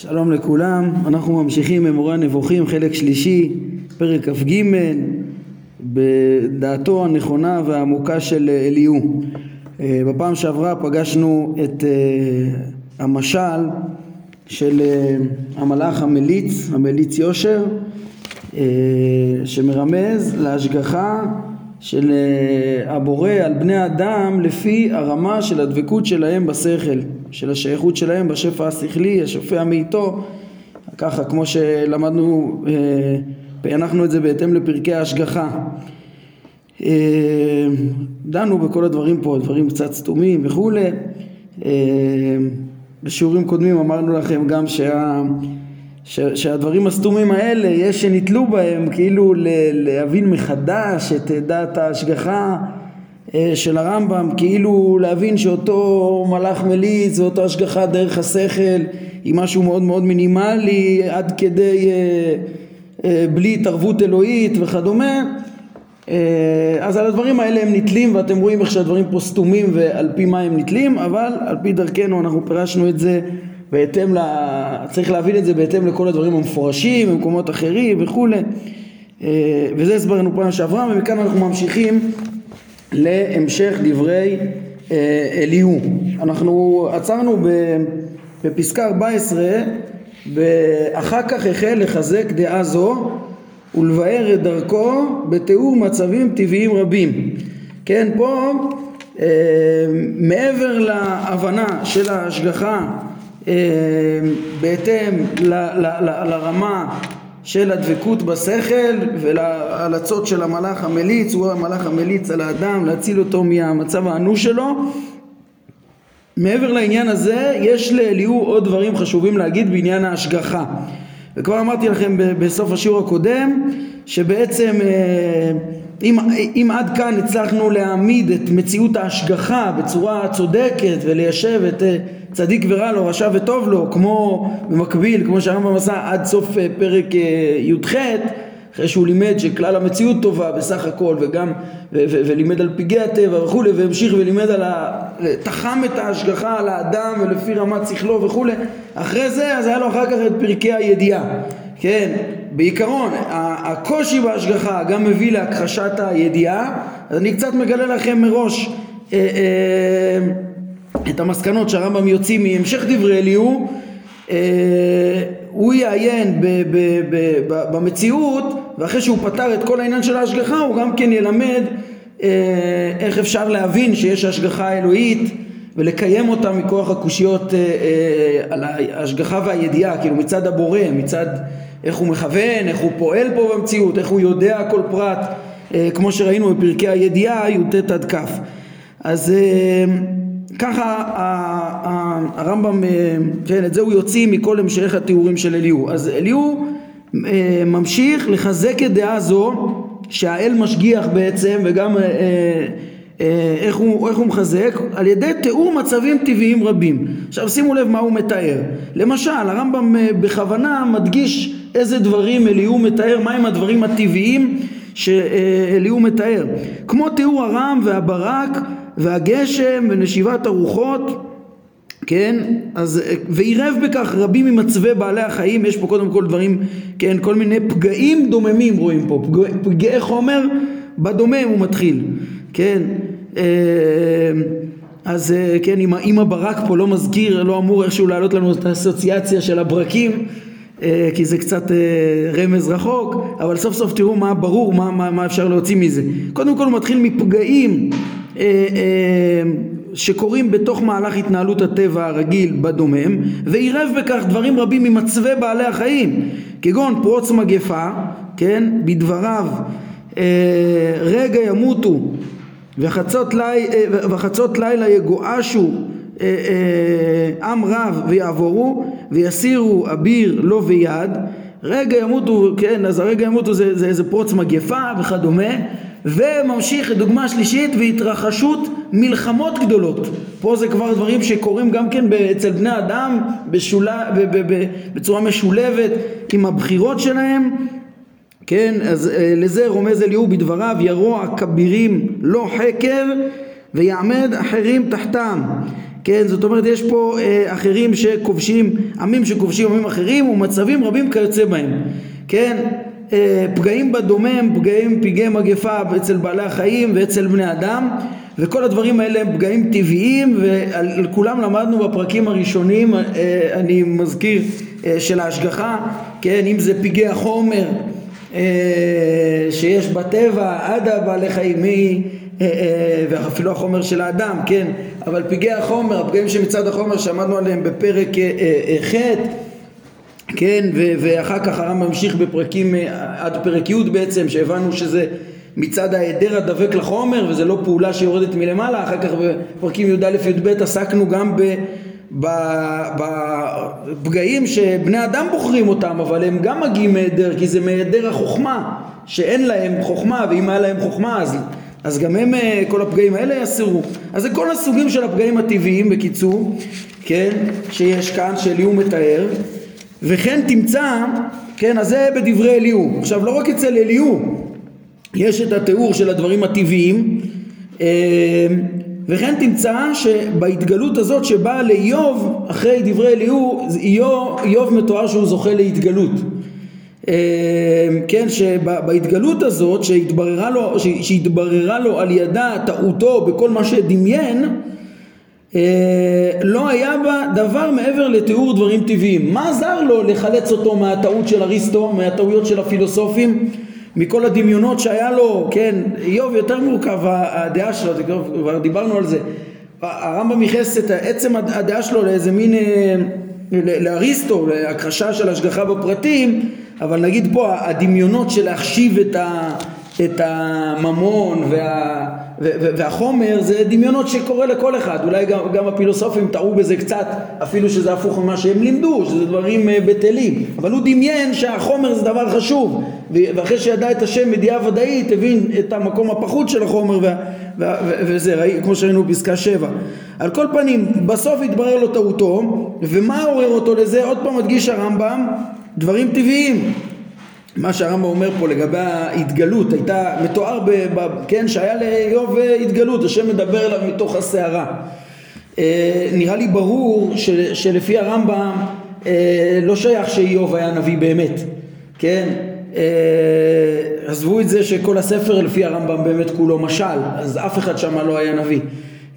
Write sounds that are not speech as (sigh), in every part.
שלום לכולם, אנחנו ממשיכים ממורה הנבוכים חלק שלישי, פרק כ"ג, בדעתו הנכונה והעמוקה של אליהו. אה, בפעם שעברה פגשנו את אה, המשל של אה, המלאך המליץ, המליץ יושר, שמרמז להשגחה של הבורא על בני אדם לפי הרמה של הדבקות שלהם בשכל. של השייכות שלהם בשפע השכלי, השופע מאיתו, ככה כמו שלמדנו, אה, פענחנו את זה בהתאם לפרקי ההשגחה. אה, דנו בכל הדברים פה, דברים קצת סתומים וכולי. אה, בשיעורים קודמים אמרנו לכם גם שה, שהדברים הסתומים האלה, יש שנתלו בהם כאילו להבין מחדש את דעת ההשגחה של הרמב"ם, כאילו להבין שאותו מלאך מליץ ואותו השגחה דרך השכל היא משהו מאוד מאוד מינימלי עד כדי אה, אה, בלי התערבות אלוהית וכדומה. אז על הדברים האלה הם נתלים ואתם רואים איך שהדברים פה סתומים ועל פי מה הם נתלים אבל על פי דרכנו אנחנו פירשנו את זה בהתאם, ל... צריך להבין את זה בהתאם לכל הדברים המפורשים במקומות אחרים וכולי וזה הסברנו פעם שעברה ומכאן אנחנו ממשיכים להמשך דברי אה, אליהו. אנחנו עצרנו בפסקה 14 ואחר כך החל לחזק דעה זו ולבאר את דרכו בתיאור מצבים טבעיים רבים. כן, פה אה, מעבר להבנה של ההשגחה אה, בהתאם ל, ל, ל, לרמה של הדבקות בשכל ולהלצות של המלאך המליץ, הוא המלאך המליץ על האדם להציל אותו מהמצב האנוש שלו. מעבר לעניין הזה יש לאליהו עוד דברים חשובים להגיד בעניין ההשגחה. וכבר אמרתי לכם בסוף השיעור הקודם שבעצם אה, אם, אם עד כאן הצלחנו להעמיד את מציאות ההשגחה בצורה צודקת וליישב את אה, צדיק ורע לו, רשע וטוב לו, כמו במקביל, כמו שהרמב"ם עשה עד סוף אה, פרק אה, י"ח, אחרי שהוא לימד שכלל המציאות טובה בסך הכל וגם ו- ו- ולימד על פגעי הטבע וכולי והמשיך ולימד על ה... תחם את ההשגחה על האדם ולפי רמת שכלו וכולי. אחרי זה אז היה לו אחר כך את פרקי הידיעה כן בעיקרון הקושי בהשגחה גם מביא להכחשת הידיעה. אז אני קצת מגלה לכם מראש אה, אה, את המסקנות שהרמב"ם יוציא מהמשך דברי אליהו. אה, הוא יעיין ב, ב, ב, ב, במציאות ואחרי שהוא פתר את כל העניין של ההשגחה הוא גם כן ילמד אה, איך אפשר להבין שיש השגחה אלוהית ולקיים אותה מכוח הקושיות אה, על ההשגחה והידיעה כאילו מצד הבורא מצד איך הוא מכוון איך הוא פועל פה במציאות איך הוא יודע כל פרט כמו שראינו בפרקי הידיעה י"ט עד כ' אז ככה הרמב"ם, אה, כן, את זה הוא יוציא מכל המשך התיאורים של אליהו. אז אליהו אה, ממשיך לחזק את דעה זו שהאל משגיח בעצם וגם אה, איך הוא, איך הוא מחזק? על ידי תיאור מצבים טבעיים רבים. עכשיו שימו לב מה הוא מתאר. למשל הרמב"ם בכוונה מדגיש איזה דברים אליהו מתאר, מהם הדברים הטבעיים שאליהו מתאר. כמו תיאור הרם והברק והגשם ונשיבת הרוחות כן, אז ועירב בכך רבים ממצבי בעלי החיים, יש פה קודם כל דברים, כן, כל מיני פגעים דוממים רואים פה, פגעי, חומר בדומם הוא מתחיל, כן, אה, אז אה, כן, אם, אם הברק פה לא מזכיר, לא אמור איכשהו להעלות לנו את האסוציאציה של הברקים, אה, כי זה קצת רמז רחוק, אבל סוף סוף תראו מה ברור, מה, מה, מה אפשר להוציא מזה. קודם כל הוא מתחיל מפגעים אה, אה, שקורים בתוך מהלך התנהלות הטבע הרגיל בדומם ועירב בכך דברים רבים ממצבי בעלי החיים כגון פרוץ מגפה, כן, בדבריו אה, רגע ימותו וחצות, לי, וחצות לילה יגועשו עם רב ויעבורו ויסירו אביר לא ויד. רגע ימותו, כן, אז הרגע ימותו זה, זה איזה פרוץ מגפה וכדומה. וממשיך לדוגמה שלישית והתרחשות מלחמות גדולות. פה זה כבר דברים שקורים גם כן אצל בני אדם בשולה, בצורה משולבת עם הבחירות שלהם כן אז אה, לזה רומז אליהו בדבריו ירוע כבירים לא חקר ויעמד אחרים תחתם. כן, זאת אומרת יש פה אה, אחרים שכובשים, עמים שכובשים עמים אחרים ומצבים רבים כיוצא בהם, כן, אה, פגעים בדומם, פגעים, פגעי מגפה אצל בעלי החיים ואצל בני אדם וכל הדברים האלה הם פגעים טבעיים ועל כולם למדנו בפרקים הראשונים, אה, אני מזכיר, אה, של ההשגחה, כן, אם זה פגעי החומר שיש בטבע עד הבעלי חיים, מי, ואפילו החומר של האדם, כן, אבל פגעי החומר, הפגעים שמצד החומר שעמדנו עליהם בפרק ח' כן, ואחר כך הרמב"ם ממשיך בפרקים עד פרק י' בעצם, שהבנו שזה מצד ההיעדר הדבק לחומר וזה לא פעולה שיורדת מלמעלה, אחר כך בפרקים י"א י"ב עסקנו גם בפגעים שבני אדם בוחרים אותם, אבל הם גם מגיעים מהיעדר, כי זה מהיעדר החוכמה, שאין להם חוכמה, ואם היה להם חוכמה אז, אז גם הם, כל הפגעים האלה יסירו. אז זה כל הסוגים של הפגעים הטבעיים בקיצור, כן, שיש כאן, שאליהו מתאר. וכן תמצא, כן, אז זה בדברי אליהו. עכשיו לא רק אצל אליהו יש את התיאור של הדברים הטבעיים, אה, וכן תמצא שבהתגלות הזאת שבאה לאיוב, אחרי דברי אליהו, איוב מתואר שהוא זוכה להתגלות. אה, כן, שבהתגלות הזאת שהתבררה לו, שהתבררה לו על ידה טעותו בכל מה שדמיין, אה, לא היה בה דבר מעבר לתיאור דברים טבעיים. מה עזר לו לחלץ אותו מהטעות של אריסטו, מהטעויות של הפילוסופים, מכל הדמיונות שהיה לו, כן, איוב יותר מורכב הדעה שלו, כבר דיברנו על זה. הרמב"ם ייחס את עצם הדעה שלו לאיזה מין, אה, לאריסטו, להכחשה של השגחה בפרטים, אבל נגיד פה הדמיונות של להחשיב את, ה, את הממון וה... והחומר זה דמיונות שקורה לכל אחד, אולי גם, גם הפילוסופים טעו בזה קצת, אפילו שזה הפוך ממה שהם לימדו, שזה דברים אה, בטלים, אבל הוא דמיין שהחומר זה דבר חשוב, ואחרי שידע את השם ידיעה ודאית, הבין את המקום הפחות של החומר וה, וה, וזה, ראי, כמו שראינו בפסקה 7. על כל פנים, בסוף התברר לו טעותו, ומה עורר אותו לזה? עוד פעם מדגיש הרמב"ם, דברים טבעיים. מה שהרמב"ם אומר פה לגבי ההתגלות הייתה מתואר, ב, ב, כן, שהיה לאיוב התגלות, השם מדבר אליו מתוך הסערה. אה, נראה לי ברור של, שלפי הרמב"ם אה, לא שייך שאיוב היה נביא באמת, כן? אה, עזבו את זה שכל הספר לפי הרמב"ם באמת כולו משל, אז אף אחד שם לא היה נביא.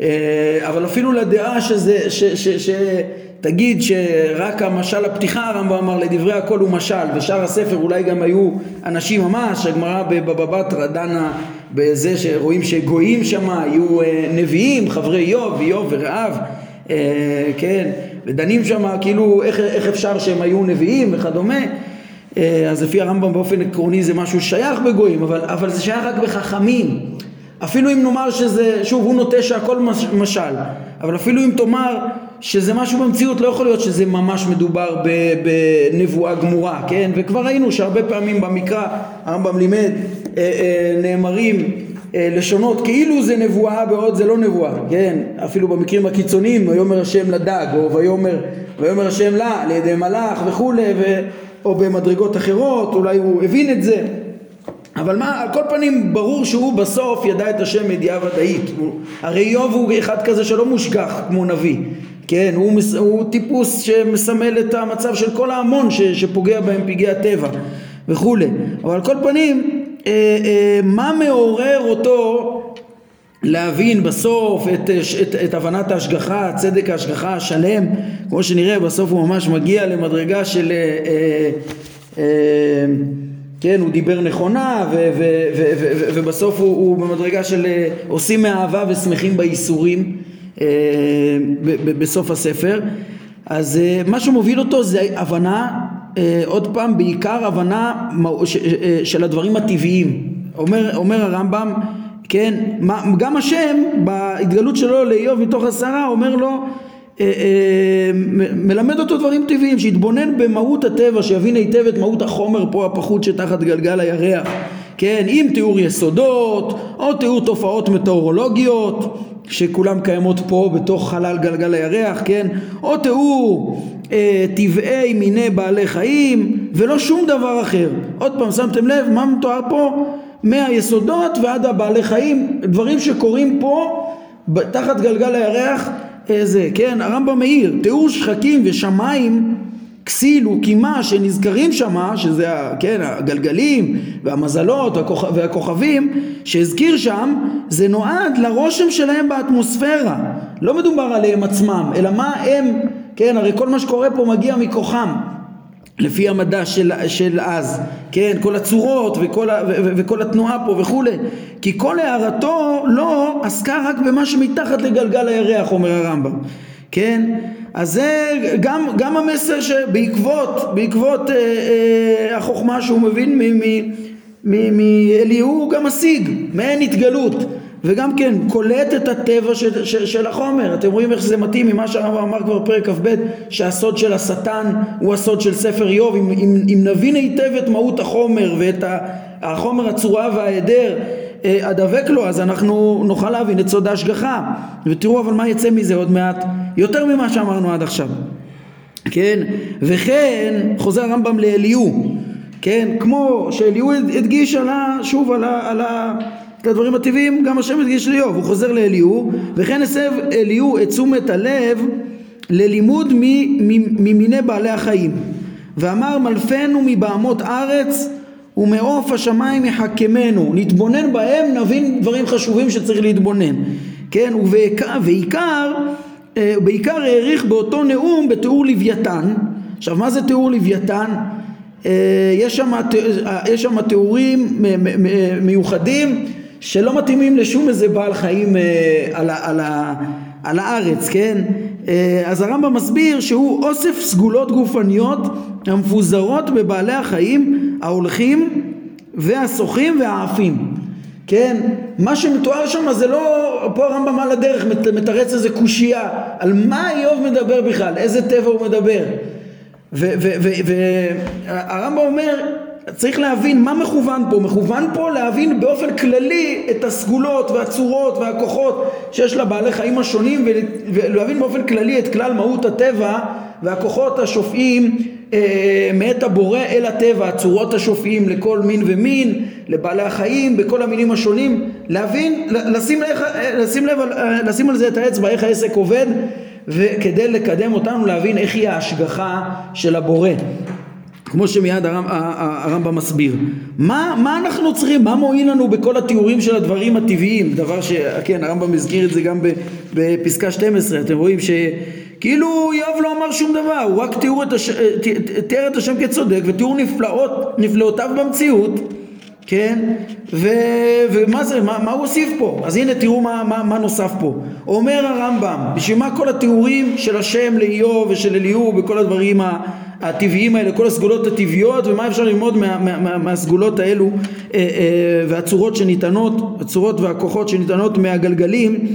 אה, אבל אפילו לדעה שזה, ש, ש, ש, תגיד שרק המשל הפתיחה הרמב"ם אמר לדברי הכל הוא משל ושאר הספר אולי גם היו אנשים ממש, הגמרא בבבא בתרא דנה בזה שרואים שגויים שם היו אה, נביאים, חברי איוב, איוב ורעב, אה, כן, ודנים שם כאילו איך, איך אפשר שהם היו נביאים וכדומה. אז לפי הרמב"ם באופן עקרוני זה משהו שייך בגויים אבל, אבל זה שייך רק בחכמים. אפילו אם נאמר שזה, שוב הוא נוטה שהכל משל, אבל אפילו אם תאמר שזה משהו במציאות, לא יכול להיות שזה ממש מדובר בנבואה גמורה, כן? וכבר ראינו שהרבה פעמים במקרא, הרמב"ם לימד, אה, אה, נאמרים אה, לשונות כאילו זה נבואה בעוד זה לא נבואה, כן? אפילו במקרים הקיצוניים, ויאמר השם לדג, או ויאמר, ויאמר השם לה, על ידי מלאך וכולי, ו... או במדרגות אחרות, אולי הוא הבין את זה. אבל מה, על כל פנים ברור שהוא בסוף ידע את השם ידיעה ודאית. הרי איוב הוא אחד כזה שלא מושגח כמו נביא. כן, הוא, הוא טיפוס שמסמל את המצב של כל ההמון ש, שפוגע בהם פגעי הטבע וכולי. אבל על כל פנים, אה, אה, מה מעורר אותו להבין בסוף את, את, את הבנת ההשגחה, צדק ההשגחה השלם, כמו שנראה בסוף הוא ממש מגיע למדרגה של אה, אה, אה, כן, הוא דיבר נכונה ו- ו- ו- ו- ובסוף הוא, הוא במדרגה של אה, עושים מאהבה ושמחים בייסורים בסוף הספר. אז אה, מה שמוביל אותו זה הבנה עוד פעם בעיקר הבנה של הדברים הטבעיים. אומר, אומר הרמב"ם כן גם השם בהתגלות שלו לאיוב מתוך הסערה אומר לו אה, אה, מלמד אותו דברים טבעיים, שיתבונן במהות הטבע, שיבין היטב את מהות החומר פה הפחות שתחת גלגל הירח, כן, עם תיאור יסודות, או תיאור תופעות מטאורולוגיות, שכולם קיימות פה בתוך חלל גלגל הירח, כן, או תיאור אה, טבעי מיני בעלי חיים, ולא שום דבר אחר. עוד פעם, שמתם לב מה מתואר פה? מהיסודות ועד הבעלי חיים, דברים שקורים פה תחת גלגל הירח זה, כן, הרמב"ם מאיר, תיאור שחקים ושמיים כסיל וקימה שנזכרים שמה, שזה כן, הגלגלים והמזלות והכוכבים שהזכיר שם, זה נועד לרושם שלהם באטמוספירה. לא מדובר עליהם עצמם, אלא מה הם, כן, הרי כל מה שקורה פה מגיע מכוחם. לפי המדע של, של אז, כן, כל הצורות וכל, ה, ו, ו, וכל התנועה פה וכולי, כי כל הערתו לא עסקה רק במה שמתחת לגלגל הירח, אומר הרמב"ם, כן, אז זה גם, גם המסר שבעקבות בעקבות אה, אה, החוכמה שהוא מבין מאליהו הוא גם משיג, מעין התגלות וגם כן קולט את הטבע של, של, של החומר. אתם רואים איך זה מתאים ממה שהרמב"ם אמר כבר בפרק כ"ב שהסוד של השטן הוא הסוד של ספר איוב. אם, אם, אם נבין היטב את מהות החומר ואת החומר הצורה וההיעדר הדבק לו אז אנחנו נוכל להבין את סוד ההשגחה. ותראו אבל מה יצא מזה עוד מעט. יותר ממה שאמרנו עד עכשיו. כן? וכן חוזר הרמב"ם לאליהו. כן? כמו שאליהו הדגיש על ה, שוב על, ה, על ה, הדברים הטבעיים גם השם הדגיש לאיוב. הוא חוזר לאליהו וכן הסב אליהו את תשומת הלב ללימוד ממיני בעלי החיים. ואמר מלפנו מבעמות ארץ ומעוף השמיים יחכמנו, נתבונן בהם נבין דברים חשובים שצריך להתבונן, כן, ובעיקר, אה, בעיקר העריך באותו נאום בתיאור לוויתן, עכשיו מה זה תיאור לוויתן? אה, יש שם, יש שם תיאורים מיוחדים שלא מתאימים לשום איזה בעל חיים אה, על, על, על הארץ, כן? אז הרמב"ם מסביר שהוא אוסף סגולות גופניות המפוזרות בבעלי החיים ההולכים והשוחים והעפים. כן מה שמתואר שם זה לא פה הרמב"ם על הדרך מתרץ איזה קושייה על מה איוב מדבר בכלל איזה טבע הוא מדבר. והרמב"ם אומר צריך להבין מה מכוון פה, מכוון פה להבין באופן כללי את הסגולות והצורות והכוחות שיש לבעלי חיים השונים ולהבין באופן כללי את כלל מהות הטבע והכוחות השופעים אה, מאת הבורא אל הטבע, הצורות השופעים לכל מין ומין, לבעלי החיים, בכל המינים השונים, להבין, לשים, איך, לשים, לב, לשים על זה את האצבע איך העסק עובד וכדי לקדם אותנו להבין איך היא ההשגחה של הבורא כמו שמיד הרמב"ם הרמב מסביר. מה, מה אנחנו צריכים, מה מועיל לנו בכל התיאורים של הדברים הטבעיים? דבר שכן, הרמב"ם הזכיר את זה גם בפסקה 12, אתם רואים שכאילו איוב לא אמר שום דבר, הוא רק תיאר את, הש... תיאר את השם כצודק ותיאור נפלאות, נפלאותיו במציאות, כן? ו... ומה זה, מה, מה הוא הוסיף פה? אז הנה תראו מה, מה, מה נוסף פה. אומר הרמב"ם, בשביל מה כל התיאורים של השם לאיוב ושל אליהו וכל הדברים ה... הטבעיים האלה, כל הסגולות הטבעיות ומה אפשר ללמוד מה, מה, מה, מהסגולות האלו אה, אה, והצורות שניתנות, הצורות והכוחות שניתנות מהגלגלים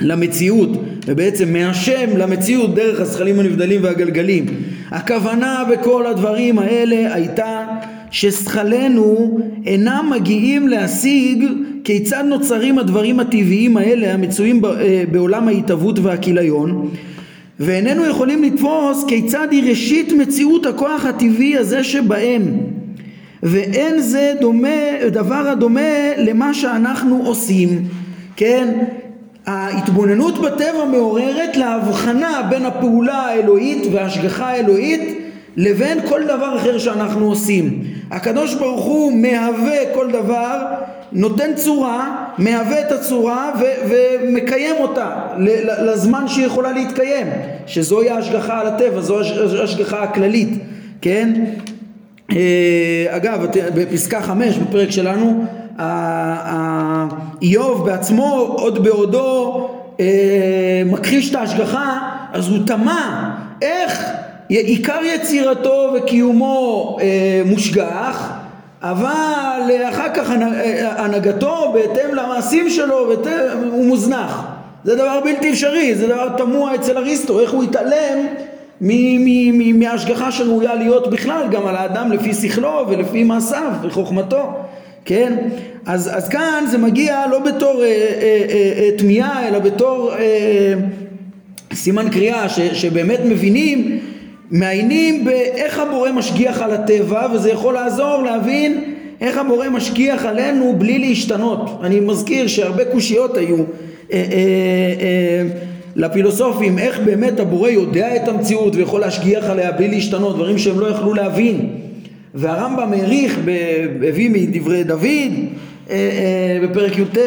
למציאות ובעצם מהשם למציאות דרך הזכלים הנבדלים והגלגלים. הכוונה בכל הדברים האלה הייתה ששכלנו אינם מגיעים להשיג כיצד נוצרים הדברים הטבעיים האלה המצויים אה, בעולם ההתהוות והכיליון ואיננו יכולים לתפוס כיצד היא ראשית מציאות הכוח הטבעי הזה שבהם ואין זה דומה, דבר הדומה למה שאנחנו עושים, כן? ההתבוננות בטבע מעוררת להבחנה בין הפעולה האלוהית וההשגחה האלוהית לבין כל דבר אחר שאנחנו עושים. הקדוש ברוך הוא מהווה כל דבר נותן צורה, מהווה את הצורה ו- ומקיים אותה לזמן שהיא יכולה להתקיים, שזוהי ההשגחה על הטבע, זו ההשגחה הכללית, כן? אה, אגב, בפסקה חמש בפרק שלנו, איוב בעצמו עוד בעודו אה, מכחיש את ההשגחה, אז הוא תמה איך עיקר יצירתו וקיומו אה, מושגח אבל אחר כך הנהגתו בהתאם למעשים שלו הוא מוזנח זה דבר בלתי אפשרי, זה דבר תמוה אצל אריסטו, איך הוא התעלם מההשגחה שראויה להיות בכלל גם על האדם לפי שכלו ולפי מעשיו וחוכמתו, כן? אז, אז כאן זה מגיע לא בתור אה, אה, אה, תמיהה אלא בתור אה, סימן קריאה ש, שבאמת מבינים מעיינים באיך הבורא משגיח על הטבע וזה יכול לעזור להבין איך הבורא משגיח עלינו בלי להשתנות. אני מזכיר שהרבה קושיות היו אה, אה, אה, לפילוסופים איך באמת הבורא יודע את המציאות ויכול להשגיח עליה בלי להשתנות, דברים שהם לא יכלו להבין. והרמב"ם העריך, הביא מדברי דוד בפרק י"ט,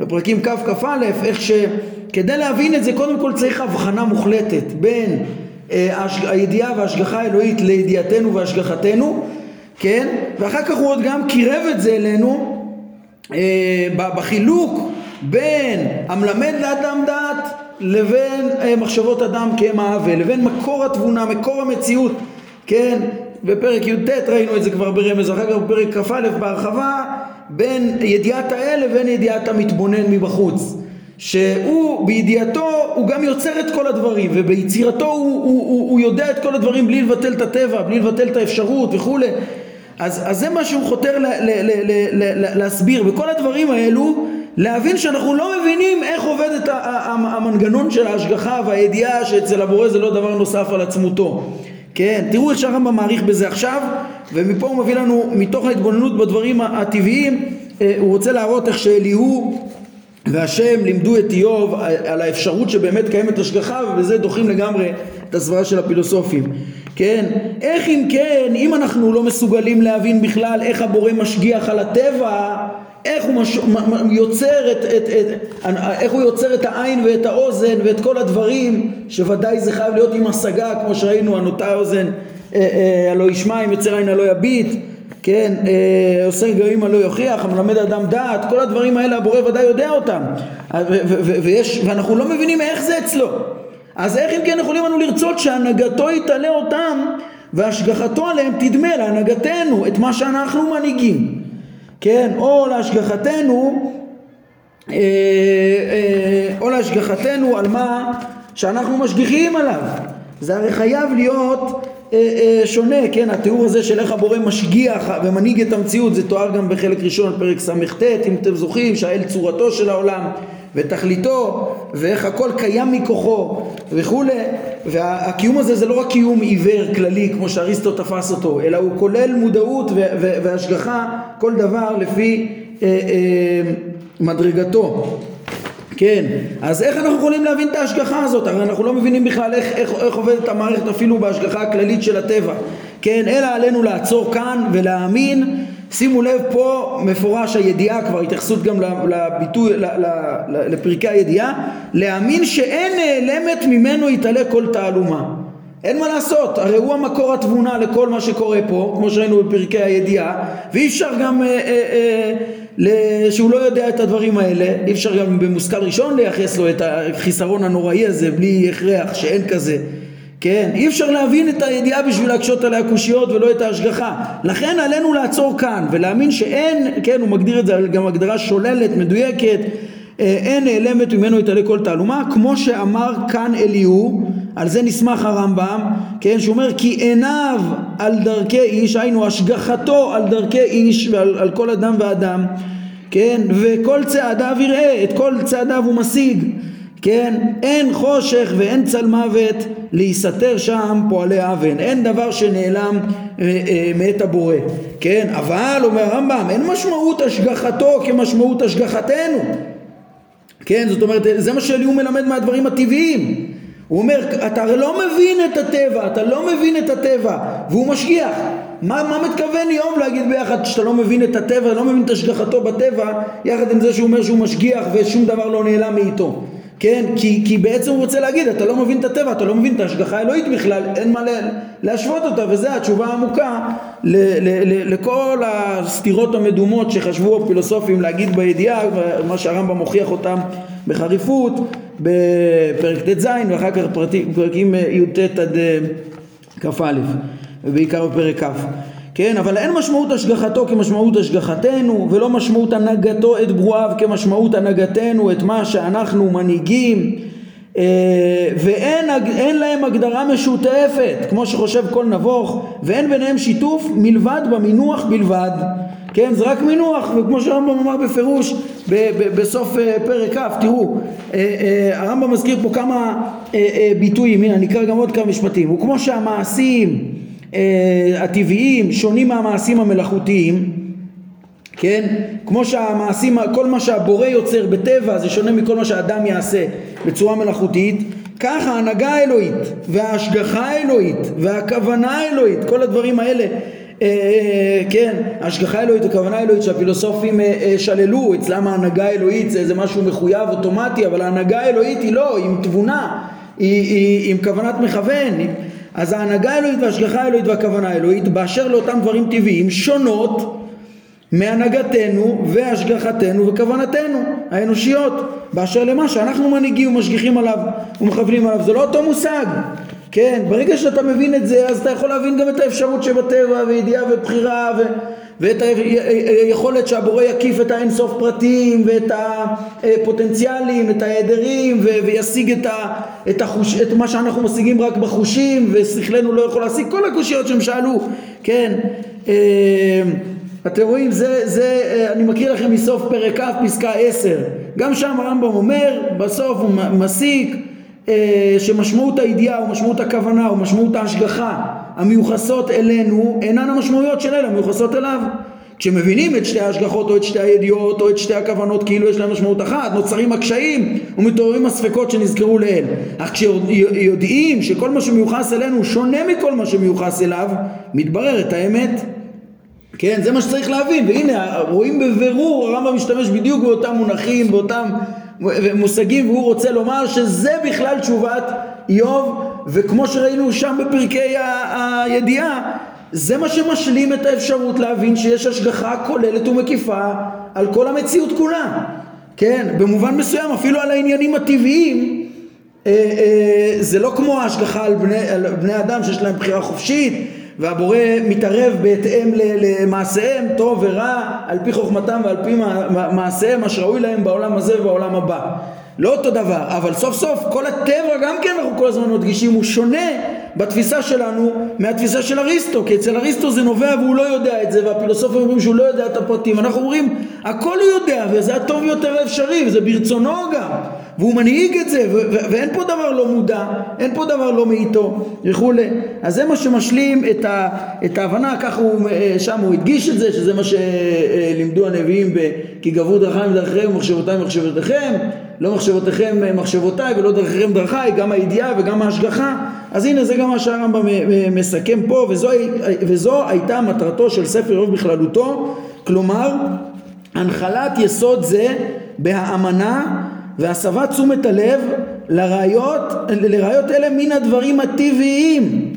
בפרקים ככ"א, איך שכדי להבין את זה קודם כל צריך הבחנה מוחלטת בין הידיעה וההשגחה האלוהית לידיעתנו והשגחתנו, כן? ואחר כך הוא עוד גם קירב את זה אלינו בחילוק בין המלמד לאדם דעת לבין מחשבות אדם כאם העוול, לבין מקור התבונה, מקור המציאות, כן? בפרק י"ט ראינו את זה כבר ברמז, אחר כך בפרק כ"א בהרחבה בין ידיעת האל לבין ידיעת המתבונן מבחוץ שהוא בידיעתו הוא גם יוצר את כל הדברים וביצירתו הוא, הוא, הוא, הוא יודע את כל הדברים בלי לבטל את הטבע, בלי לבטל את האפשרות וכולי אז, אז זה מה שהוא חותר ל, ל, ל, ל, ל, להסביר. בכל הדברים האלו להבין שאנחנו לא מבינים איך עובד את המנגנון של ההשגחה והידיעה שאצל הבורא זה לא דבר נוסף על עצמותו. כן, תראו איך שהרמב"ם מעריך בזה עכשיו, ומפה הוא מביא לנו, מתוך ההתבוננות בדברים הטבעיים, אה, הוא רוצה להראות איך שאליהו והשם לימדו את איוב על האפשרות שבאמת קיימת השגחה, ובזה דוחים לגמרי את הסברה של הפילוסופים. כן, איך אם כן, אם אנחנו לא מסוגלים להבין בכלל איך הבורא משגיח על הטבע, איך הוא מש... יוצר את, את, את, איך הוא יוצר את העין ואת האוזן ואת כל הדברים שוודאי זה חייב להיות עם השגה כמו שראינו הנוטה האוזן אה, אה, הלא ישמע אם יוצר עין הלא יביט כן, אה, עושה גרים הלא יוכיח, המלמד אדם דעת, כל הדברים האלה הבורא ודאי יודע אותם. ויש, ואנחנו לא מבינים איך זה אצלו. אז איך אם כן יכולים לנו לרצות שהנהגתו יתעלה אותם והשגחתו עליהם תדמה להנהגתנו את מה שאנחנו מנהיגים. כן, או להשגחתנו, אה, אה, או להשגחתנו על מה שאנחנו משגיחים עליו. זה הרי חייב להיות אה, שונה, כן, התיאור הזה של איך הבורא משגיח ומנהיג את המציאות זה תואר גם בחלק ראשון, פרק ס"ט, אם אתם זוכרים, שהאל צורתו של העולם ותכליתו ואיך הכל קיים מכוחו וכולי. והקיום הזה זה לא רק קיום עיוור כללי כמו שאריסטו תפס אותו אלא הוא כולל מודעות והשגחה כל דבר לפי אה, אה, מדרגתו כן, אז איך אנחנו יכולים להבין את ההשגחה הזאת? הרי אנחנו לא מבינים בכלל איך, איך, איך עובדת המערכת אפילו בהשגחה הכללית של הטבע. כן, אלא עלינו לעצור כאן ולהאמין. שימו לב פה מפורש הידיעה כבר התייחסות גם לביטוי לפרקי הידיעה להאמין שאין נעלמת ממנו יתעלה כל תעלומה. אין מה לעשות הרי הוא המקור התבונה לכל מה שקורה פה כמו שראינו בפרקי הידיעה ואי אפשר גם אה, אה, אה, שהוא לא יודע את הדברים האלה. אי אפשר גם במושכל ראשון לייחס לו את החיסרון הנוראי הזה בלי הכרח שאין כזה. כן, אי אפשר להבין את הידיעה בשביל להקשות עליה קושיות ולא את ההשגחה. לכן עלינו לעצור כאן ולהאמין שאין, כן הוא מגדיר את זה גם הגדרה שוללת, מדויקת אה, אין נעלמת ממנו יתעלה כל תעלומה. כמו שאמר כאן אליהו על זה נסמך הרמב"ם כן שהוא אומר כי עיניו על דרכי איש היינו השגחתו על דרכי איש ועל על כל אדם ואדם כן וכל צעדיו יראה את כל צעדיו הוא משיג כן אין חושך ואין צל מוות להיסתר שם פועלי אבן אין דבר שנעלם אה, אה, מאת הבורא כן אבל אומר הרמב"ם אין משמעות השגחתו כמשמעות השגחתנו כן זאת אומרת זה מה שאליהו מלמד מהדברים הטבעיים הוא אומר אתה הרי לא מבין את הטבע אתה לא מבין את הטבע והוא משגיח מה, מה מתכוון יום להגיד ביחד שאתה לא מבין את הטבע לא מבין את השגחתו בטבע יחד עם זה שהוא אומר שהוא משגיח ושום דבר לא נעלם מאיתו כן? כי, כי בעצם הוא רוצה להגיד, אתה לא מבין את הטבע, אתה לא מבין את ההשגחה האלוהית בכלל, אין מה להשוות אותה, וזו התשובה העמוקה לכל הסתירות המדומות שחשבו הפילוסופים להגיד בידיעה, מה שהרמב"ם מוכיח אותם בחריפות, בפרק ט"ז ואחר כך פרקים י"ט עד אה, כ"א, ובעיקר בפרק כ'. כן, אבל אין משמעות השגחתו כמשמעות השגחתנו ולא משמעות הנהגתו את ברואיו כמשמעות הנהגתנו את מה שאנחנו מנהיגים ואין להם הגדרה משותפת כמו שחושב כל נבוך ואין ביניהם שיתוף מלבד במינוח בלבד. כן זה רק מינוח וכמו שהרמב"ם אמר בפירוש ב- ב- בסוף אה, פרק כ' תראו אה, הרמב"ם מזכיר פה כמה ביטויים הנה אני אקרא גם עוד כמה משפטים. וכמו שהמעשים אה, הטבעיים שונים מהמעשים המלאכותיים כן? כמו שהמעשים, כל מה שהבורא יוצר בטבע זה שונה מכל מה שהאדם יעשה בצורה מלאכותית, ככה ההנהגה האלוהית וההשגחה האלוהית והכוונה האלוהית, כל הדברים האלה אה, אה, כן, השגחה אלוהית וכוונה אלוהית שהפילוסופים אה, שללו, אצלם ההנהגה האלוהית זה, זה משהו מחויב אוטומטי, אבל ההנהגה האלוהית היא לא, היא עם תבונה, היא, היא עם כוונת מכוון, אז ההנהגה האלוהית וההשגחה האלוהית והכוונה האלוהית באשר לאותם דברים טבעיים שונות מהנהגתנו והשגחתנו וכוונתנו האנושיות באשר למה שאנחנו מנהיגים ומשגיחים עליו ומכוונים עליו. זה לא אותו מושג. כן ברגע שאתה מבין את זה אז אתה יכול להבין גם את האפשרות שבטבע וידיעה ובחירה ו... ואת היכולת שהבורא יקיף את האינסוף פרטים ואת הפוטנציאלים, את ההיעדרים וישיג את, ה- את, החוש- את מה שאנחנו משיגים רק בחושים ושכלנו לא יכול להשיג. כל הקושיות שהם שאלו, כן אה, אתם רואים, זה, זה, אה, אני מקריא לכם מסוף פרק כ' פסקה 10 גם שם הרמב"ם אומר, בסוף הוא מסיק אה, שמשמעות הידיעה ומשמעות הכוונה ומשמעות ההשגחה המיוחסות אלינו אינן המשמעויות של אלה המיוחסות אליו. כשמבינים את שתי ההשגחות או את שתי הידיעות או את שתי הכוונות כאילו יש להם משמעות אחת נוצרים הקשיים ומתעוררים הספקות שנזכרו לעיל אך כשיודעים שכל מה שמיוחס אלינו שונה מכל מה שמיוחס אליו מתבררת האמת כן, זה מה שצריך להבין, והנה רואים בבירור, הרמב"ם משתמש בדיוק באותם מונחים, באותם מושגים, והוא רוצה לומר שזה בכלל תשובת איוב, וכמו שראינו שם בפרקי הידיעה, זה מה שמשלים את האפשרות להבין שיש השגחה כוללת ומקיפה על כל המציאות כולה, כן, במובן מסוים אפילו על העניינים הטבעיים אה, אה, זה לא כמו ההשגחה על בני, על בני אדם שיש להם בחירה חופשית והבורא מתערב בהתאם למעשיהם טוב ורע על פי חוכמתם ועל פי מעשיהם מה שראוי להם בעולם הזה ובעולם הבא. לא אותו דבר, אבל סוף סוף כל הטבע גם כן אנחנו כל הזמן מדגישים הוא שונה בתפיסה שלנו מהתפיסה של אריסטו כי אצל אריסטו זה נובע והוא לא יודע את זה והפילוסופים אומרים שהוא לא יודע את הפרטים. אנחנו אומרים הכל הוא יודע וזה הטוב יותר האפשרי וזה ברצונו גם. והוא מנהיג את זה ואין פה דבר לא מודע אין פה דבר לא מאיתו וכולי. אז זה מה שמשלים את, ה- את ההבנה ככה הוא אה, שם הוא הדגיש את זה שזה מה שלימדו הנביאים כי גבו דרכיים דרכיכם ומחשבותיי מחשבותיכם לא מחשבותיכם מחשבותיי ולא דרכיכם דרכיי גם הידיעה וגם ההשגחה אז הנה זה גם מה שהרמב"ם מסכם פה וזו, וזו הייתה מטרתו של ספר איוב בכללותו כלומר הנחלת יסוד זה בהאמנה והסבת תשומת הלב לראיות, לראיות אלה מן הדברים הטבעיים.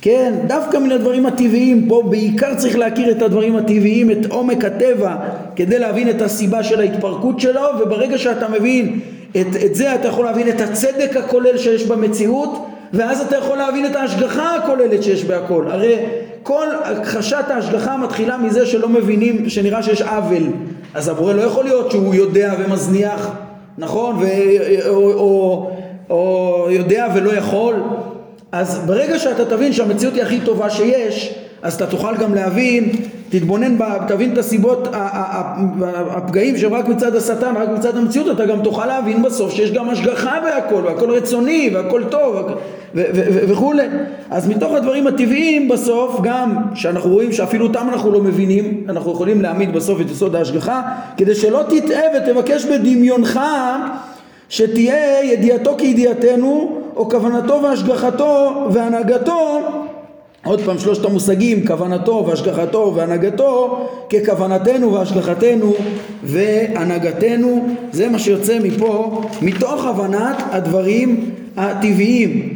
כן, דווקא מן הדברים הטבעיים, פה בעיקר צריך להכיר את הדברים הטבעיים, את עומק הטבע, כדי להבין את הסיבה של ההתפרקות שלו, וברגע שאתה מבין את, את זה, אתה יכול להבין את הצדק הכולל שיש במציאות, ואז אתה יכול להבין את ההשגחה הכוללת שיש בהכל. הרי כל הכחשת ההשגחה מתחילה מזה שלא מבינים, שנראה שיש עוול. אז הבורא לא יכול להיות שהוא יודע ומזניח, נכון? ו, או, או, או יודע ולא יכול. אז ברגע שאתה תבין שהמציאות היא הכי טובה שיש, אז אתה תוכל גם להבין, תתבונן, תבין את הסיבות, הפגעים שהם רק מצד השטן, רק מצד המציאות, אתה גם תוכל להבין בסוף שיש גם השגחה בהכל, והכל רצוני, והכל טוב, וכולי. אז מתוך הדברים הטבעיים בסוף, גם שאנחנו רואים שאפילו אותם אנחנו לא מבינים, אנחנו יכולים להעמיד בסוף את יסוד ההשגחה, כדי שלא תטעה ותבקש בדמיונך שתהיה ידיעתו כידיעתנו או כוונתו והשגחתו והנהגתו עוד פעם שלושת המושגים כוונתו והשגחתו והנהגתו ככוונתנו והשגחתנו והנהגתנו זה מה שיוצא מפה מתוך הבנת הדברים הטבעיים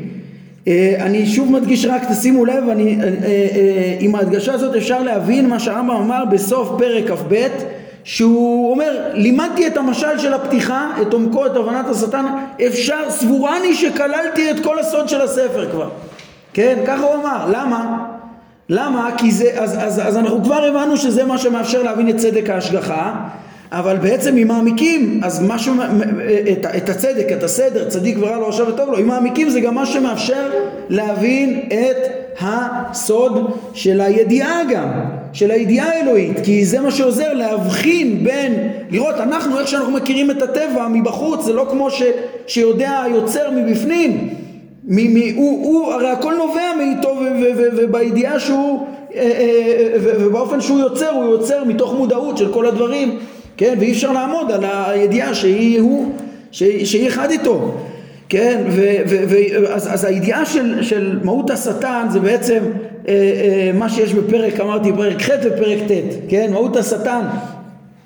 אה, אני שוב מדגיש רק תשימו לב אני, אה, אה, עם ההדגשה הזאת אפשר להבין מה שהרמב"ם אמר בסוף פרק כ"ב שהוא אומר, לימדתי את המשל של הפתיחה, את עומקו, את הבנת השטן, אפשר, סבורני שכללתי את כל הסוד של הספר כבר. כן, ככה הוא אמר. למה? למה? כי זה, אז, אז, אז אנחנו כבר הבנו שזה מה שמאפשר להבין את צדק ההשגחה, אבל בעצם אם מעמיקים, אז משהו, את, את הצדק, את הסדר, צדיק ורע לו עכשיו וטוב לו, אם מעמיקים זה גם מה שמאפשר להבין את הסוד של הידיעה גם, של הידיעה האלוהית, כי זה מה שעוזר להבחין בין, לראות אנחנו, איך שאנחנו מכירים את הטבע מבחוץ, זה לא כמו ש, שיודע היוצר מבפנים, מ, מ, הוא, הוא, הרי הכל נובע מאיתו ובידיעה שהוא ובאופן שהוא יוצר, הוא יוצר מתוך מודעות של כל הדברים, כן, ואי אפשר לעמוד על הידיעה שהיא הוא, שהיא אחד איתו, כן, ו, ו, ו, אז, אז הידיעה של, של מהות השטן זה בעצם אה, אה, מה שיש בפרק, אמרתי, פרק ח' ופרק ט', כן, מהות השטן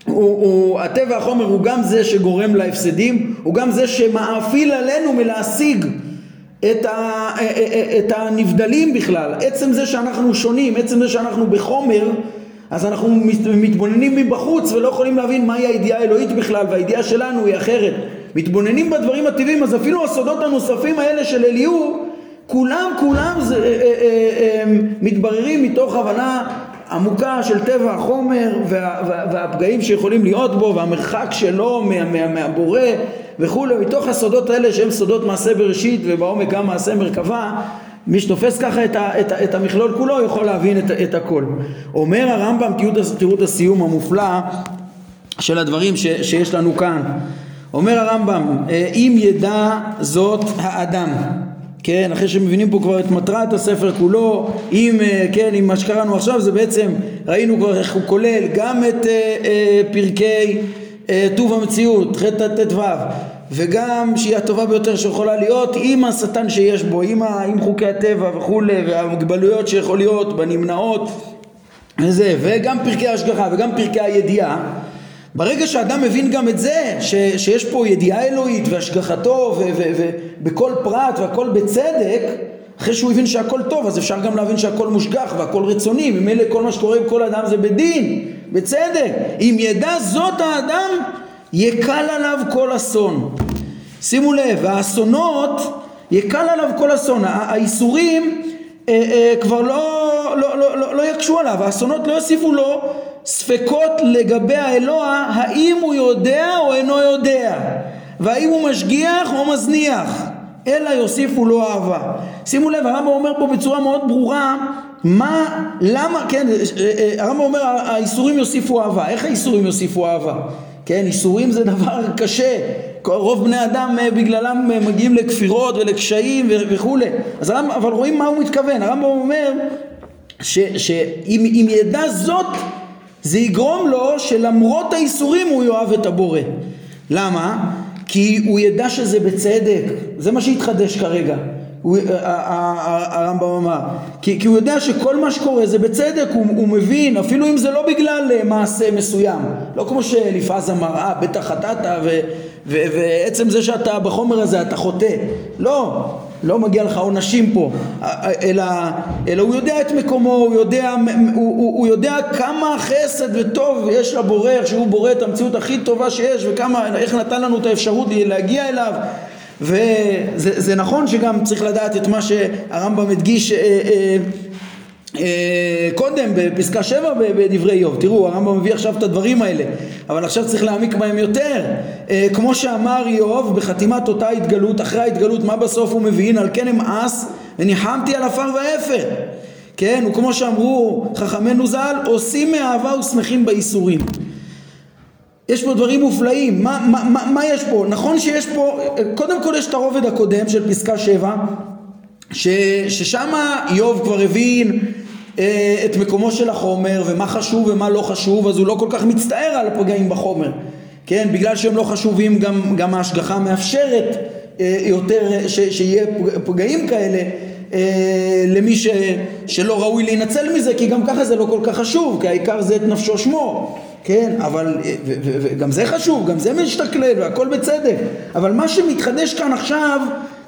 הוא, הוא, הטבע החומר הוא גם זה שגורם להפסדים, הוא גם זה שמאפיל עלינו מלהשיג את, ה, אה, אה, אה, את הנבדלים בכלל, עצם זה שאנחנו שונים, עצם זה שאנחנו בחומר, אז אנחנו מתבוננים מבחוץ ולא יכולים להבין מהי הידיעה האלוהית בכלל, והידיעה שלנו היא אחרת. מתבוננים בדברים הטבעיים, אז אפילו הסודות הנוספים האלה של אליהו, כולם כולם זה, אה, מתבררים מתוך הבנה עמוקה של טבע החומר וה, וה, והפגעים שיכולים להיות בו והמרחק שלו מה, מה, מהבורא וכולי, מתוך הסודות האלה שהם סודות מעשה בראשית ובעומק גם מעשה מרכבה מי שתופס ככה את, ה, את, ה, את המכלול כולו יכול להבין את, את הכל. אומר הרמב"ם, תראו את הסיום המופלא של הדברים ש, שיש לנו כאן. אומר הרמב"ם, אה, אם ידע זאת האדם, כן, אחרי שמבינים פה כבר את מטרת הספר כולו, אם, אה, כן, עם מה שקראנו עכשיו, זה בעצם, ראינו כבר איך הוא כולל גם את אה, אה, פרקי טוב המציאות, ח' ט"ו, וגם שהיא הטובה ביותר שיכולה להיות עם השטן שיש בו, עם, ה, עם חוקי הטבע וכולי, והמגבלויות שיכול להיות בנמנעות וזה, וגם פרקי ההשגחה וגם פרקי הידיעה. ברגע שאדם מבין גם את זה, ש, שיש פה ידיעה אלוהית והשגחתו ובכל פרט והכל בצדק, אחרי שהוא הבין שהכל טוב, אז אפשר גם להבין שהכל מושגח והכל רצוני, ממילא כל מה שקורה עם כל אדם זה בדין, בצדק. אם ידע זאת האדם, יקל עליו כל אסון. שימו לב, האסונות, יקל עליו כל אסון. האיסורים אה, אה, כבר לא, לא, לא, לא, לא יקשו עליו, האסונות לא יוסיפו לו ספקות לגבי האלוה, האם הוא יודע או אינו יודע, והאם הוא משגיח או מזניח, אלא יוסיפו לו אהבה. שימו לב, הרמב"ם אומר פה בצורה מאוד ברורה, מה, למה, כן, אה, אה, הרמב"ם אומר האיסורים יוסיפו אהבה, איך האיסורים יוסיפו אהבה? כן, איסורים זה (laughs) דבר קשה, רוב בני אדם אה, בגללם מגיעים לכפירות ולקשיים וכולי, אז הרמב"ם, אבל רואים מה הוא מתכוון, הרמב"ם אומר שאם ידע זאת זה יגרום לו שלמרות האיסורים הוא יאהב את הבורא. למה? כי הוא ידע שזה בצדק, זה מה שהתחדש כרגע. הרמב"ם אמר, כי, כי הוא יודע שכל מה שקורה זה בצדק, הוא, הוא מבין, אפילו אם זה לא בגלל אה, מעשה מסוים, לא כמו שאליפז אמר, אה בטח חטאת ועצם זה שאתה בחומר הזה אתה חוטא, לא, לא מגיע לך עונשים פה, אלא, אלא הוא יודע את מקומו, הוא יודע, הוא, הוא, הוא יודע כמה חסד וטוב יש לבורא, שהוא בורא את המציאות הכי טובה שיש וכמה, איך נתן לנו את האפשרות להגיע אליו. וזה נכון שגם צריך לדעת את מה שהרמב"ם הדגיש אה, אה, קודם בפסקה 7 בדברי איוב, תראו הרמב"ם מביא עכשיו את הדברים האלה אבל עכשיו צריך להעמיק בהם יותר. אה, כמו שאמר איוב בחתימת אותה התגלות אחרי ההתגלות מה בסוף הוא מבין? על כן אמאס וניחמתי על עפר ואפר. כן וכמו שאמרו חכמינו ז"ל עושים מאהבה ושמחים בייסורים. יש פה דברים מופלאים, מה, מה, מה, מה יש פה? נכון שיש פה, קודם כל יש את הרובד הקודם של פסקה 7 ש, ששם איוב כבר הבין אה, את מקומו של החומר ומה חשוב ומה לא חשוב אז הוא לא כל כך מצטער על הפגעים בחומר. כן בגלל שהם לא חשובים גם, גם ההשגחה מאפשרת אה, יותר ש, שיהיה פגעים כאלה אה, למי ש, שלא ראוי להינצל מזה כי גם ככה זה לא כל כך חשוב כי העיקר זה את נפשו שמו. כן, אבל, וגם זה חשוב, גם זה משתכלל והכל בצדק, אבל מה שמתחדש כאן עכשיו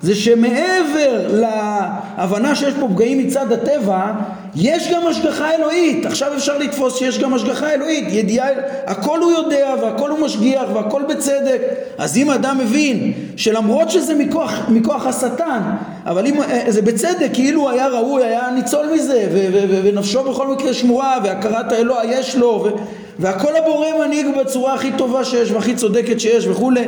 זה שמעבר להבנה שיש פה פגעים מצד הטבע, יש גם השגחה אלוהית. עכשיו אפשר לתפוס שיש גם השגחה אלוהית, ידיעה, הכל הוא יודע והכל הוא משגיח והכל בצדק. אז אם אדם מבין שלמרות שזה מכוח, מכוח השטן, אבל אם אה, זה בצדק, כאילו היה ראוי, היה ניצול מזה, ונפשו בכל מקרה שמורה, והכרת האלוה יש לו, והכל הבורא מנהיג בצורה הכי טובה שיש והכי צודקת שיש וכולי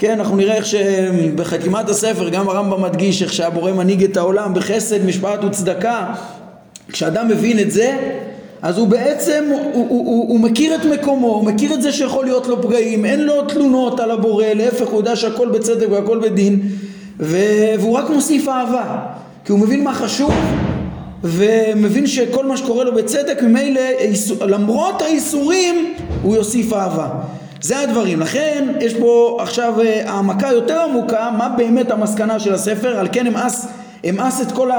כן, אנחנו נראה איך שבחתימת הספר גם הרמב"ם מדגיש איך שהבורא מנהיג את העולם בחסד, משפט וצדקה. כשאדם מבין את זה, אז הוא בעצם, הוא, הוא, הוא, הוא מכיר את מקומו, הוא מכיר את זה שיכול להיות לו פגעים, אין לו תלונות על הבורא, להפך הוא יודע שהכל בצדק והכל בדין, והוא רק מוסיף אהבה, כי הוא מבין מה חשוב ומבין שכל מה שקורה לו בצדק, ממילא למרות האיסורים הוא יוסיף אהבה. זה הדברים. לכן יש פה עכשיו אה, העמקה יותר עמוקה, מה באמת המסקנה של הספר, על כן אמאס, אמאס את כל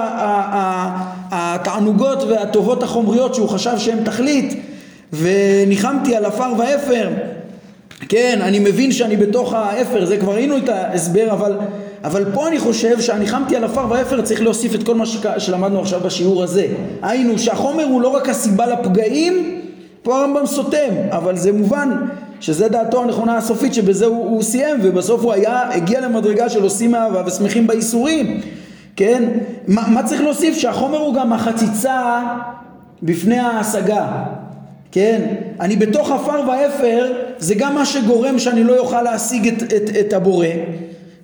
התענוגות והטובות החומריות שהוא חשב שהן תכלית, וניחמתי על עפר ואפר. כן, אני מבין שאני בתוך האפר, זה כבר ראינו את ההסבר, אבל, אבל פה אני חושב שהניחמתי על עפר ואפר צריך להוסיף את כל מה שלמדנו עכשיו בשיעור הזה. היינו שהחומר הוא לא רק הסיבה לפגעים, פה הרמב"ם סותם, אבל זה מובן שזה דעתו הנכונה הסופית שבזה הוא, הוא סיים ובסוף הוא היה, הגיע למדרגה של עושים אהבה ושמחים בייסורים כן? מה, מה צריך להוסיף? שהחומר הוא גם החציצה בפני ההשגה כן? אני בתוך עפר ואפר זה גם מה שגורם שאני לא אוכל להשיג את, את, את הבורא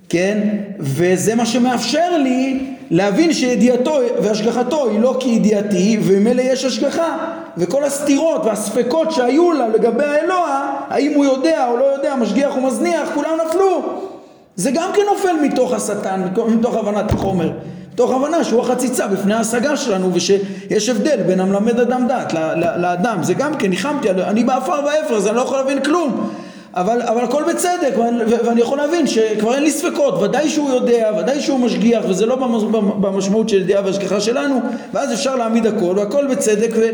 כן? וזה מה שמאפשר לי להבין שידיעתו והשגחתו היא לא כידיעתי וממילא יש השגחה וכל הסתירות והספקות שהיו לה לגבי האלוה האם הוא יודע או לא יודע משגיח או מזניח כולם נפלו. זה גם כן נופל מתוך השטן מתוך הבנת החומר מתוך הבנה שהוא החציצה בפני ההשגה שלנו ושיש הבדל בין המלמד אדם דת לאדם. זה גם כן ניחמתי אני בעפר ואפר אז אני לא יכול להבין כלום אבל, אבל הכל בצדק ואני יכול להבין שכבר אין לי ספקות ודאי שהוא יודע ודאי שהוא משגיח וזה לא במשמעות של ידיעה והשגחה שלנו ואז אפשר להעמיד הכל והכל בצדק ו,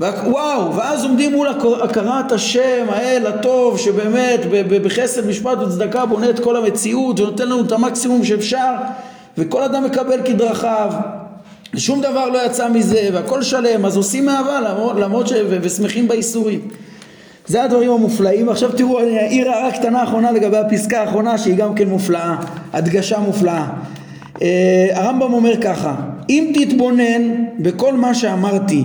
וואו ואז עומדים מול הכרת השם האל הטוב שבאמת בחסד משפט וצדקה בונה את כל המציאות ונותן לנו את המקסימום שאפשר וכל אדם מקבל כדרכיו. שום דבר לא יצא מזה והכל שלם אז עושים אהבה למרות, למרות ש... ושמחים בייסורים זה הדברים המופלאים. עכשיו תראו, אני אעיר הערה קטנה אחרונה לגבי הפסקה האחרונה שהיא גם כן מופלאה, הדגשה מופלאה. Uh, הרמב"ם אומר ככה, אם תתבונן בכל מה שאמרתי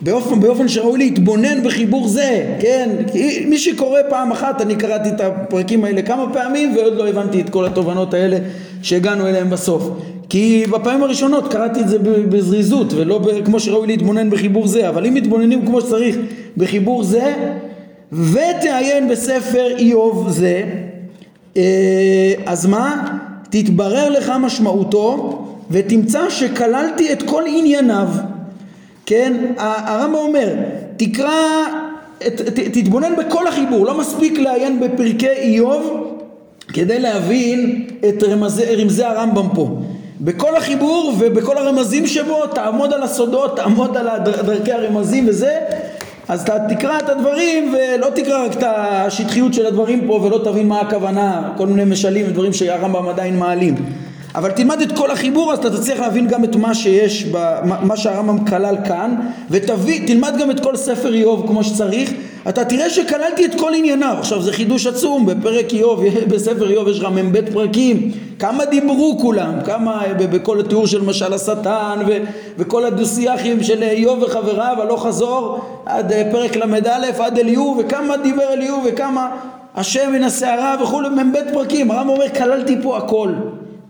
באופן, באופן שראוי להתבונן בחיבור זה, כן? מי שקורא פעם אחת, אני קראתי את הפרקים האלה כמה פעמים ועוד לא הבנתי את כל התובנות האלה שהגענו אליהם בסוף. כי בפעמים הראשונות קראתי את זה בזריזות ולא כמו שראוי להתבונן בחיבור זה, אבל אם מתבוננים כמו שצריך בחיבור זה, ותעיין בספר איוב זה, אה, אז מה? תתברר לך משמעותו ותמצא שכללתי את כל ענייניו, כן? הרמב"ם אומר, תקרא, ת, ת, תתבונן בכל החיבור, לא מספיק לעיין בפרקי איוב כדי להבין את רמזי, רמזי הרמב"ם פה. בכל החיבור ובכל הרמזים שבו תעמוד על הסודות, תעמוד על דרכי הרמזים וזה אז אתה תקרא את הדברים ולא תקרא רק את השטחיות של הדברים פה ולא תבין מה הכוונה, כל מיני משלים ודברים שהרמב"ם עדיין מעלים. אבל תלמד את כל החיבור אז אתה תצליח להבין גם את מה שיש, מה שהרמב"ם כלל כאן ותלמד גם את כל ספר איוב כמו שצריך אתה תראה שכללתי את כל ענייניו. עכשיו זה חידוש עצום בפרק איוב (laughs) בספר איוב יש לך מ"ב פרקים. כמה דיברו כולם כמה בכל התיאור של משל השטן וכל הדו-שיחים של איוב וחבריו הלוך חזור עד אה, פרק ל"א עד אליהו וכמה דיבר אליהו וכמה השם מן הסערה וכולי מ"ב פרקים. הרמב"ם אומר כללתי פה הכל.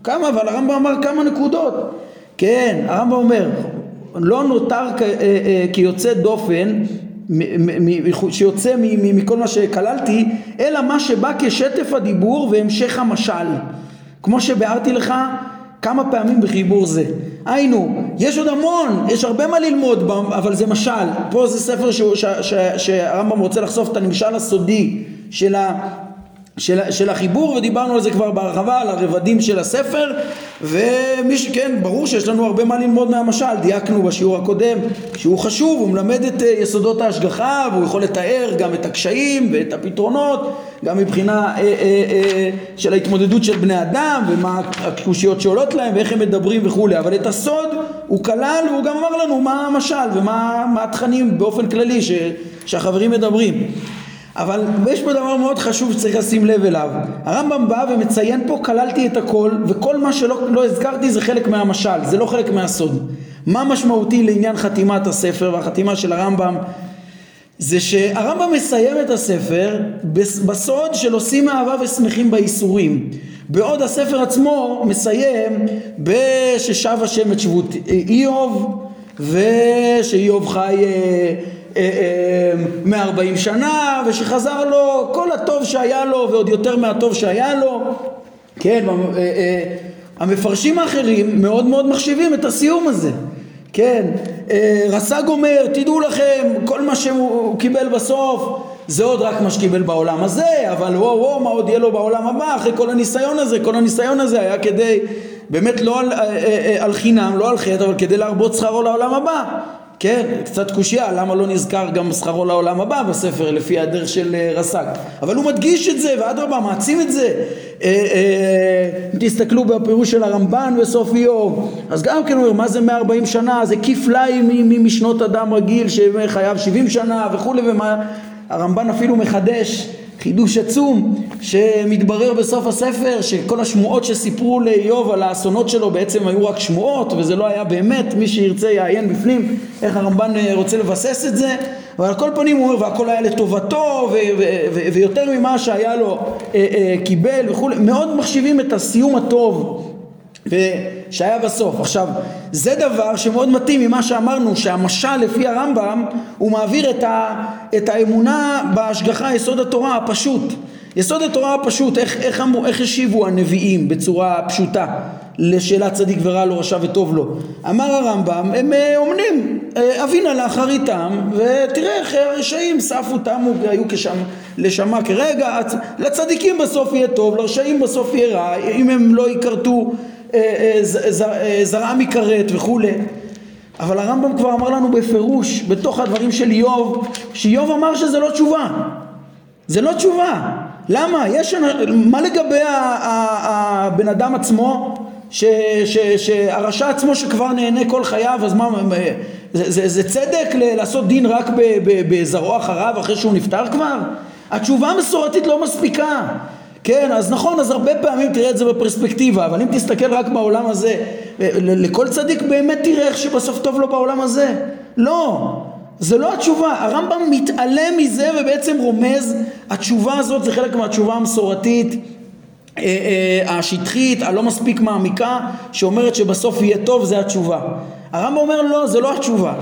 כמה אבל הרמב"ם אמר כמה נקודות. כן הרמב"ם אומר לא נותר אה, אה, כיוצא דופן שיוצא מכל מה שכללתי, אלא מה שבא כשטף הדיבור והמשך המשל. כמו שביארתי לך כמה פעמים בחיבור זה. היינו, יש עוד המון, יש הרבה מה ללמוד, אבל זה משל. פה זה ספר שהרמב"ם רוצה לחשוף את הנמשל הסודי של ה... של, של החיבור ודיברנו על זה כבר בהרחבה על הרבדים של הספר ומי שכן ברור שיש לנו הרבה מה ללמוד מהמשל. דייקנו בשיעור הקודם שהוא חשוב הוא מלמד את אה, יסודות ההשגחה והוא יכול לתאר גם את הקשיים ואת הפתרונות גם מבחינה אה, אה, אה, של ההתמודדות של בני אדם ומה הקושיות שעולות להם ואיך הם מדברים וכולי. אבל את הסוד הוא כלל הוא גם אמר לנו מה המשל ומה התכנים באופן כללי ש, שהחברים מדברים אבל יש פה דבר מאוד חשוב שצריך לשים לב אליו. הרמב"ם בא ומציין פה, כללתי את הכל, וכל מה שלא לא הזכרתי זה חלק מהמשל, זה לא חלק מהסוד. מה משמעותי לעניין חתימת הספר והחתימה של הרמב"ם? זה שהרמב"ם מסיים את הספר בסוד של עושים אהבה ושמחים בייסורים. בעוד הספר עצמו מסיים בששב השם את שבות איוב ושאיוב חי אה, אה, אה, שנה ושחזר לו כל הטוב שהיה לו ועוד יותר מהטוב שהיה לו כן אה, המפרשים האחרים מאוד מאוד מחשיבים את הסיום הזה כן, רס"ג אומר, תדעו לכם, כל מה שהוא קיבל בסוף זה עוד רק מה שקיבל בעולם הזה, אבל וואו וואו, מה עוד יהיה לו בעולם הבא אחרי כל הניסיון הזה, כל הניסיון הזה היה כדי, באמת לא על, על חינם, לא על חטא, אבל כדי להרבות שכרו לעולם הבא. כן, קצת קושייה, למה לא נזכר גם שכרו לעולם הבא בספר לפי הדרך של אה, רס"ג. אבל הוא מדגיש את זה ואדרבה מעצים את זה. אה, אה, אם תסתכלו בפירוש של הרמב"ן בסוף איוב. אז גם כן הוא אומר מה זה 140 שנה? זה כפליים משנות אדם רגיל שחייב 70 שנה וכולי ומה הרמב"ן אפילו מחדש חידוש עצום שמתברר בסוף הספר שכל השמועות שסיפרו לאיוב על האסונות שלו בעצם היו רק שמועות וזה לא היה באמת מי שירצה יעיין בפנים איך הרמב"ן אה, רוצה לבסס את זה אבל על כל פנים הוא אומר והכל היה לטובתו ויותר ממה שהיה לו אה, אה, קיבל וכולי מאוד מחשיבים את הסיום הטוב שהיה בסוף. עכשיו, זה דבר שמאוד מתאים ממה שאמרנו שהמשל לפי הרמב"ם הוא מעביר את, ה, את האמונה בהשגחה יסוד התורה הפשוט. יסוד התורה הפשוט, איך, איך, איך השיבו הנביאים בצורה פשוטה לשאלת צדיק ורע לו, רשע וטוב לו. אמר הרמב"ם, הם אה, אומרים, אה, אבינה לאחריתם, ותראה איך הרשעים ספו תמו והיו כשם, לשמה כרגע, לצדיקים בסוף יהיה טוב, לרשעים בסוף יהיה רע, אם הם לא יכרתו אה, אה, זרעם יכרת וכולי אבל הרמב"ם כבר אמר לנו בפירוש בתוך הדברים של איוב שאיוב אמר שזה לא תשובה זה לא תשובה למה? יש, מה לגבי הבן אדם עצמו ש, ש, שהרשע עצמו שכבר נהנה כל חייו אז מה זה, זה, זה צדק לעשות דין רק בזרעו אחריו אחרי שהוא נפטר כבר? התשובה המסורתית לא מספיקה כן, אז נכון, אז הרבה פעמים תראה את זה בפרספקטיבה, אבל אם תסתכל רק בעולם הזה, לכל צדיק באמת תראה איך שבסוף טוב לו בעולם הזה. לא, זה לא התשובה. הרמב"ם מתעלם מזה ובעצם רומז, התשובה הזאת זה חלק מהתשובה המסורתית. אה, אה, השטחית, הלא מספיק מעמיקה, שאומרת שבסוף יהיה טוב, זה התשובה. הרמב"ם אומר לא, זה לא התשובה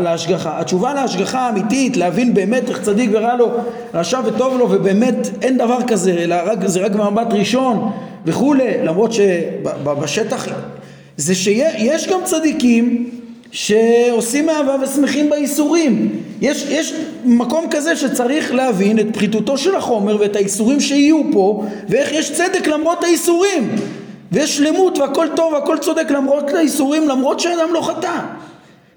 להשגחה. התשובה להשגחה האמיתית, להבין באמת איך צדיק ורע לו, רשע וטוב לו, ובאמת אין דבר כזה, אלא רק, זה רק במבט ראשון וכולי, למרות שבשטח זה שיש גם צדיקים שעושים אהבה ושמחים בייסורים. יש, יש מקום כזה שצריך להבין את פחיתותו של החומר ואת האיסורים שיהיו פה ואיך יש צדק למרות האיסורים. ויש שלמות והכל טוב והכל צודק למרות האיסורים למרות שאדם לא חטא.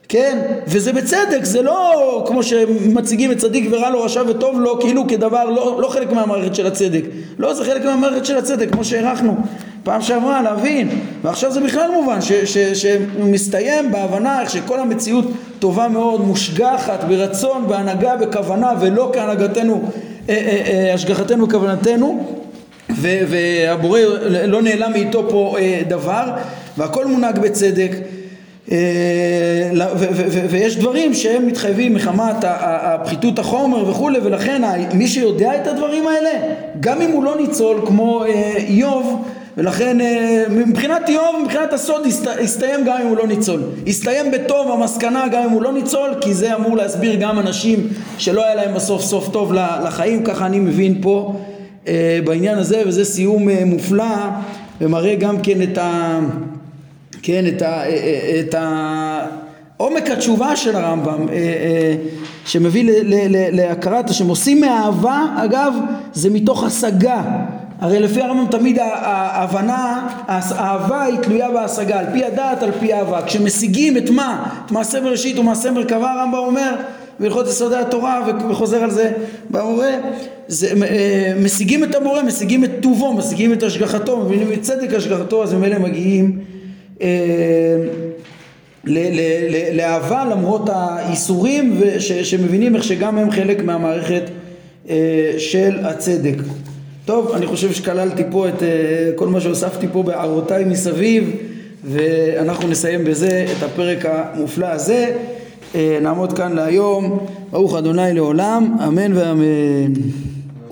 כן? וזה בצדק זה לא כמו שמציגים את צדיק ורע לו רשע וטוב לו כאילו כדבר לא, לא חלק מהמערכת של הצדק. לא זה חלק מהמערכת של הצדק כמו שהערכנו פעם שעברה להבין. ועכשיו זה בכלל מובן שמסתיים בהבנה איך שכל המציאות טובה מאוד מושגחת ברצון בהנהגה בכוונה ולא כהנהגתנו אה, אה, אה, השגחתנו וכוונתנו והבורא לא נעלם מאיתו פה אה, דבר והכל מונהג בצדק אה, ויש דברים שהם מתחייבים מחמת הפחיתות החומר וכולי ולכן מי שיודע את הדברים האלה גם אם הוא לא ניצול כמו אה, איוב ולכן מבחינת איוב, מבחינת הסוד הסתיים גם אם הוא לא ניצול. הסתיים בטוב המסקנה גם אם הוא לא ניצול כי זה אמור להסביר גם אנשים שלא היה להם בסוף סוף טוב לחיים ככה אני מבין פה אה, בעניין הזה וזה סיום אה, מופלא ומראה גם כן את ה... כן, את ה... אה, את ה... עומק התשובה של הרמב"ם שמביא להכרת השם. עושים מאהבה אגב זה מתוך השגה. הרי לפי הרמב"ם תמיד ההבנה האהבה היא תלויה בהשגה. על פי הדעת על פי אהבה. כשמשיגים את מה? את מעשה בראשית ומעשה מרכבה הרמב"ם אומר בהלכות יסודי התורה וחוזר על זה במורה זה, אה, משיגים את המורה, משיגים את טובו, משיגים את השגחתו, מבינים את צדק השגחתו אז ממילא מגיעים אה, לאהבה למרות האיסורים וש, שמבינים איך שגם הם חלק מהמערכת אה, של הצדק. טוב, אני חושב שכללתי פה את אה, כל מה שהוספתי פה בהערותיי מסביב ואנחנו נסיים בזה את הפרק המופלא הזה. אה, נעמוד כאן להיום, ברוך אדוני לעולם, אמן ואמן.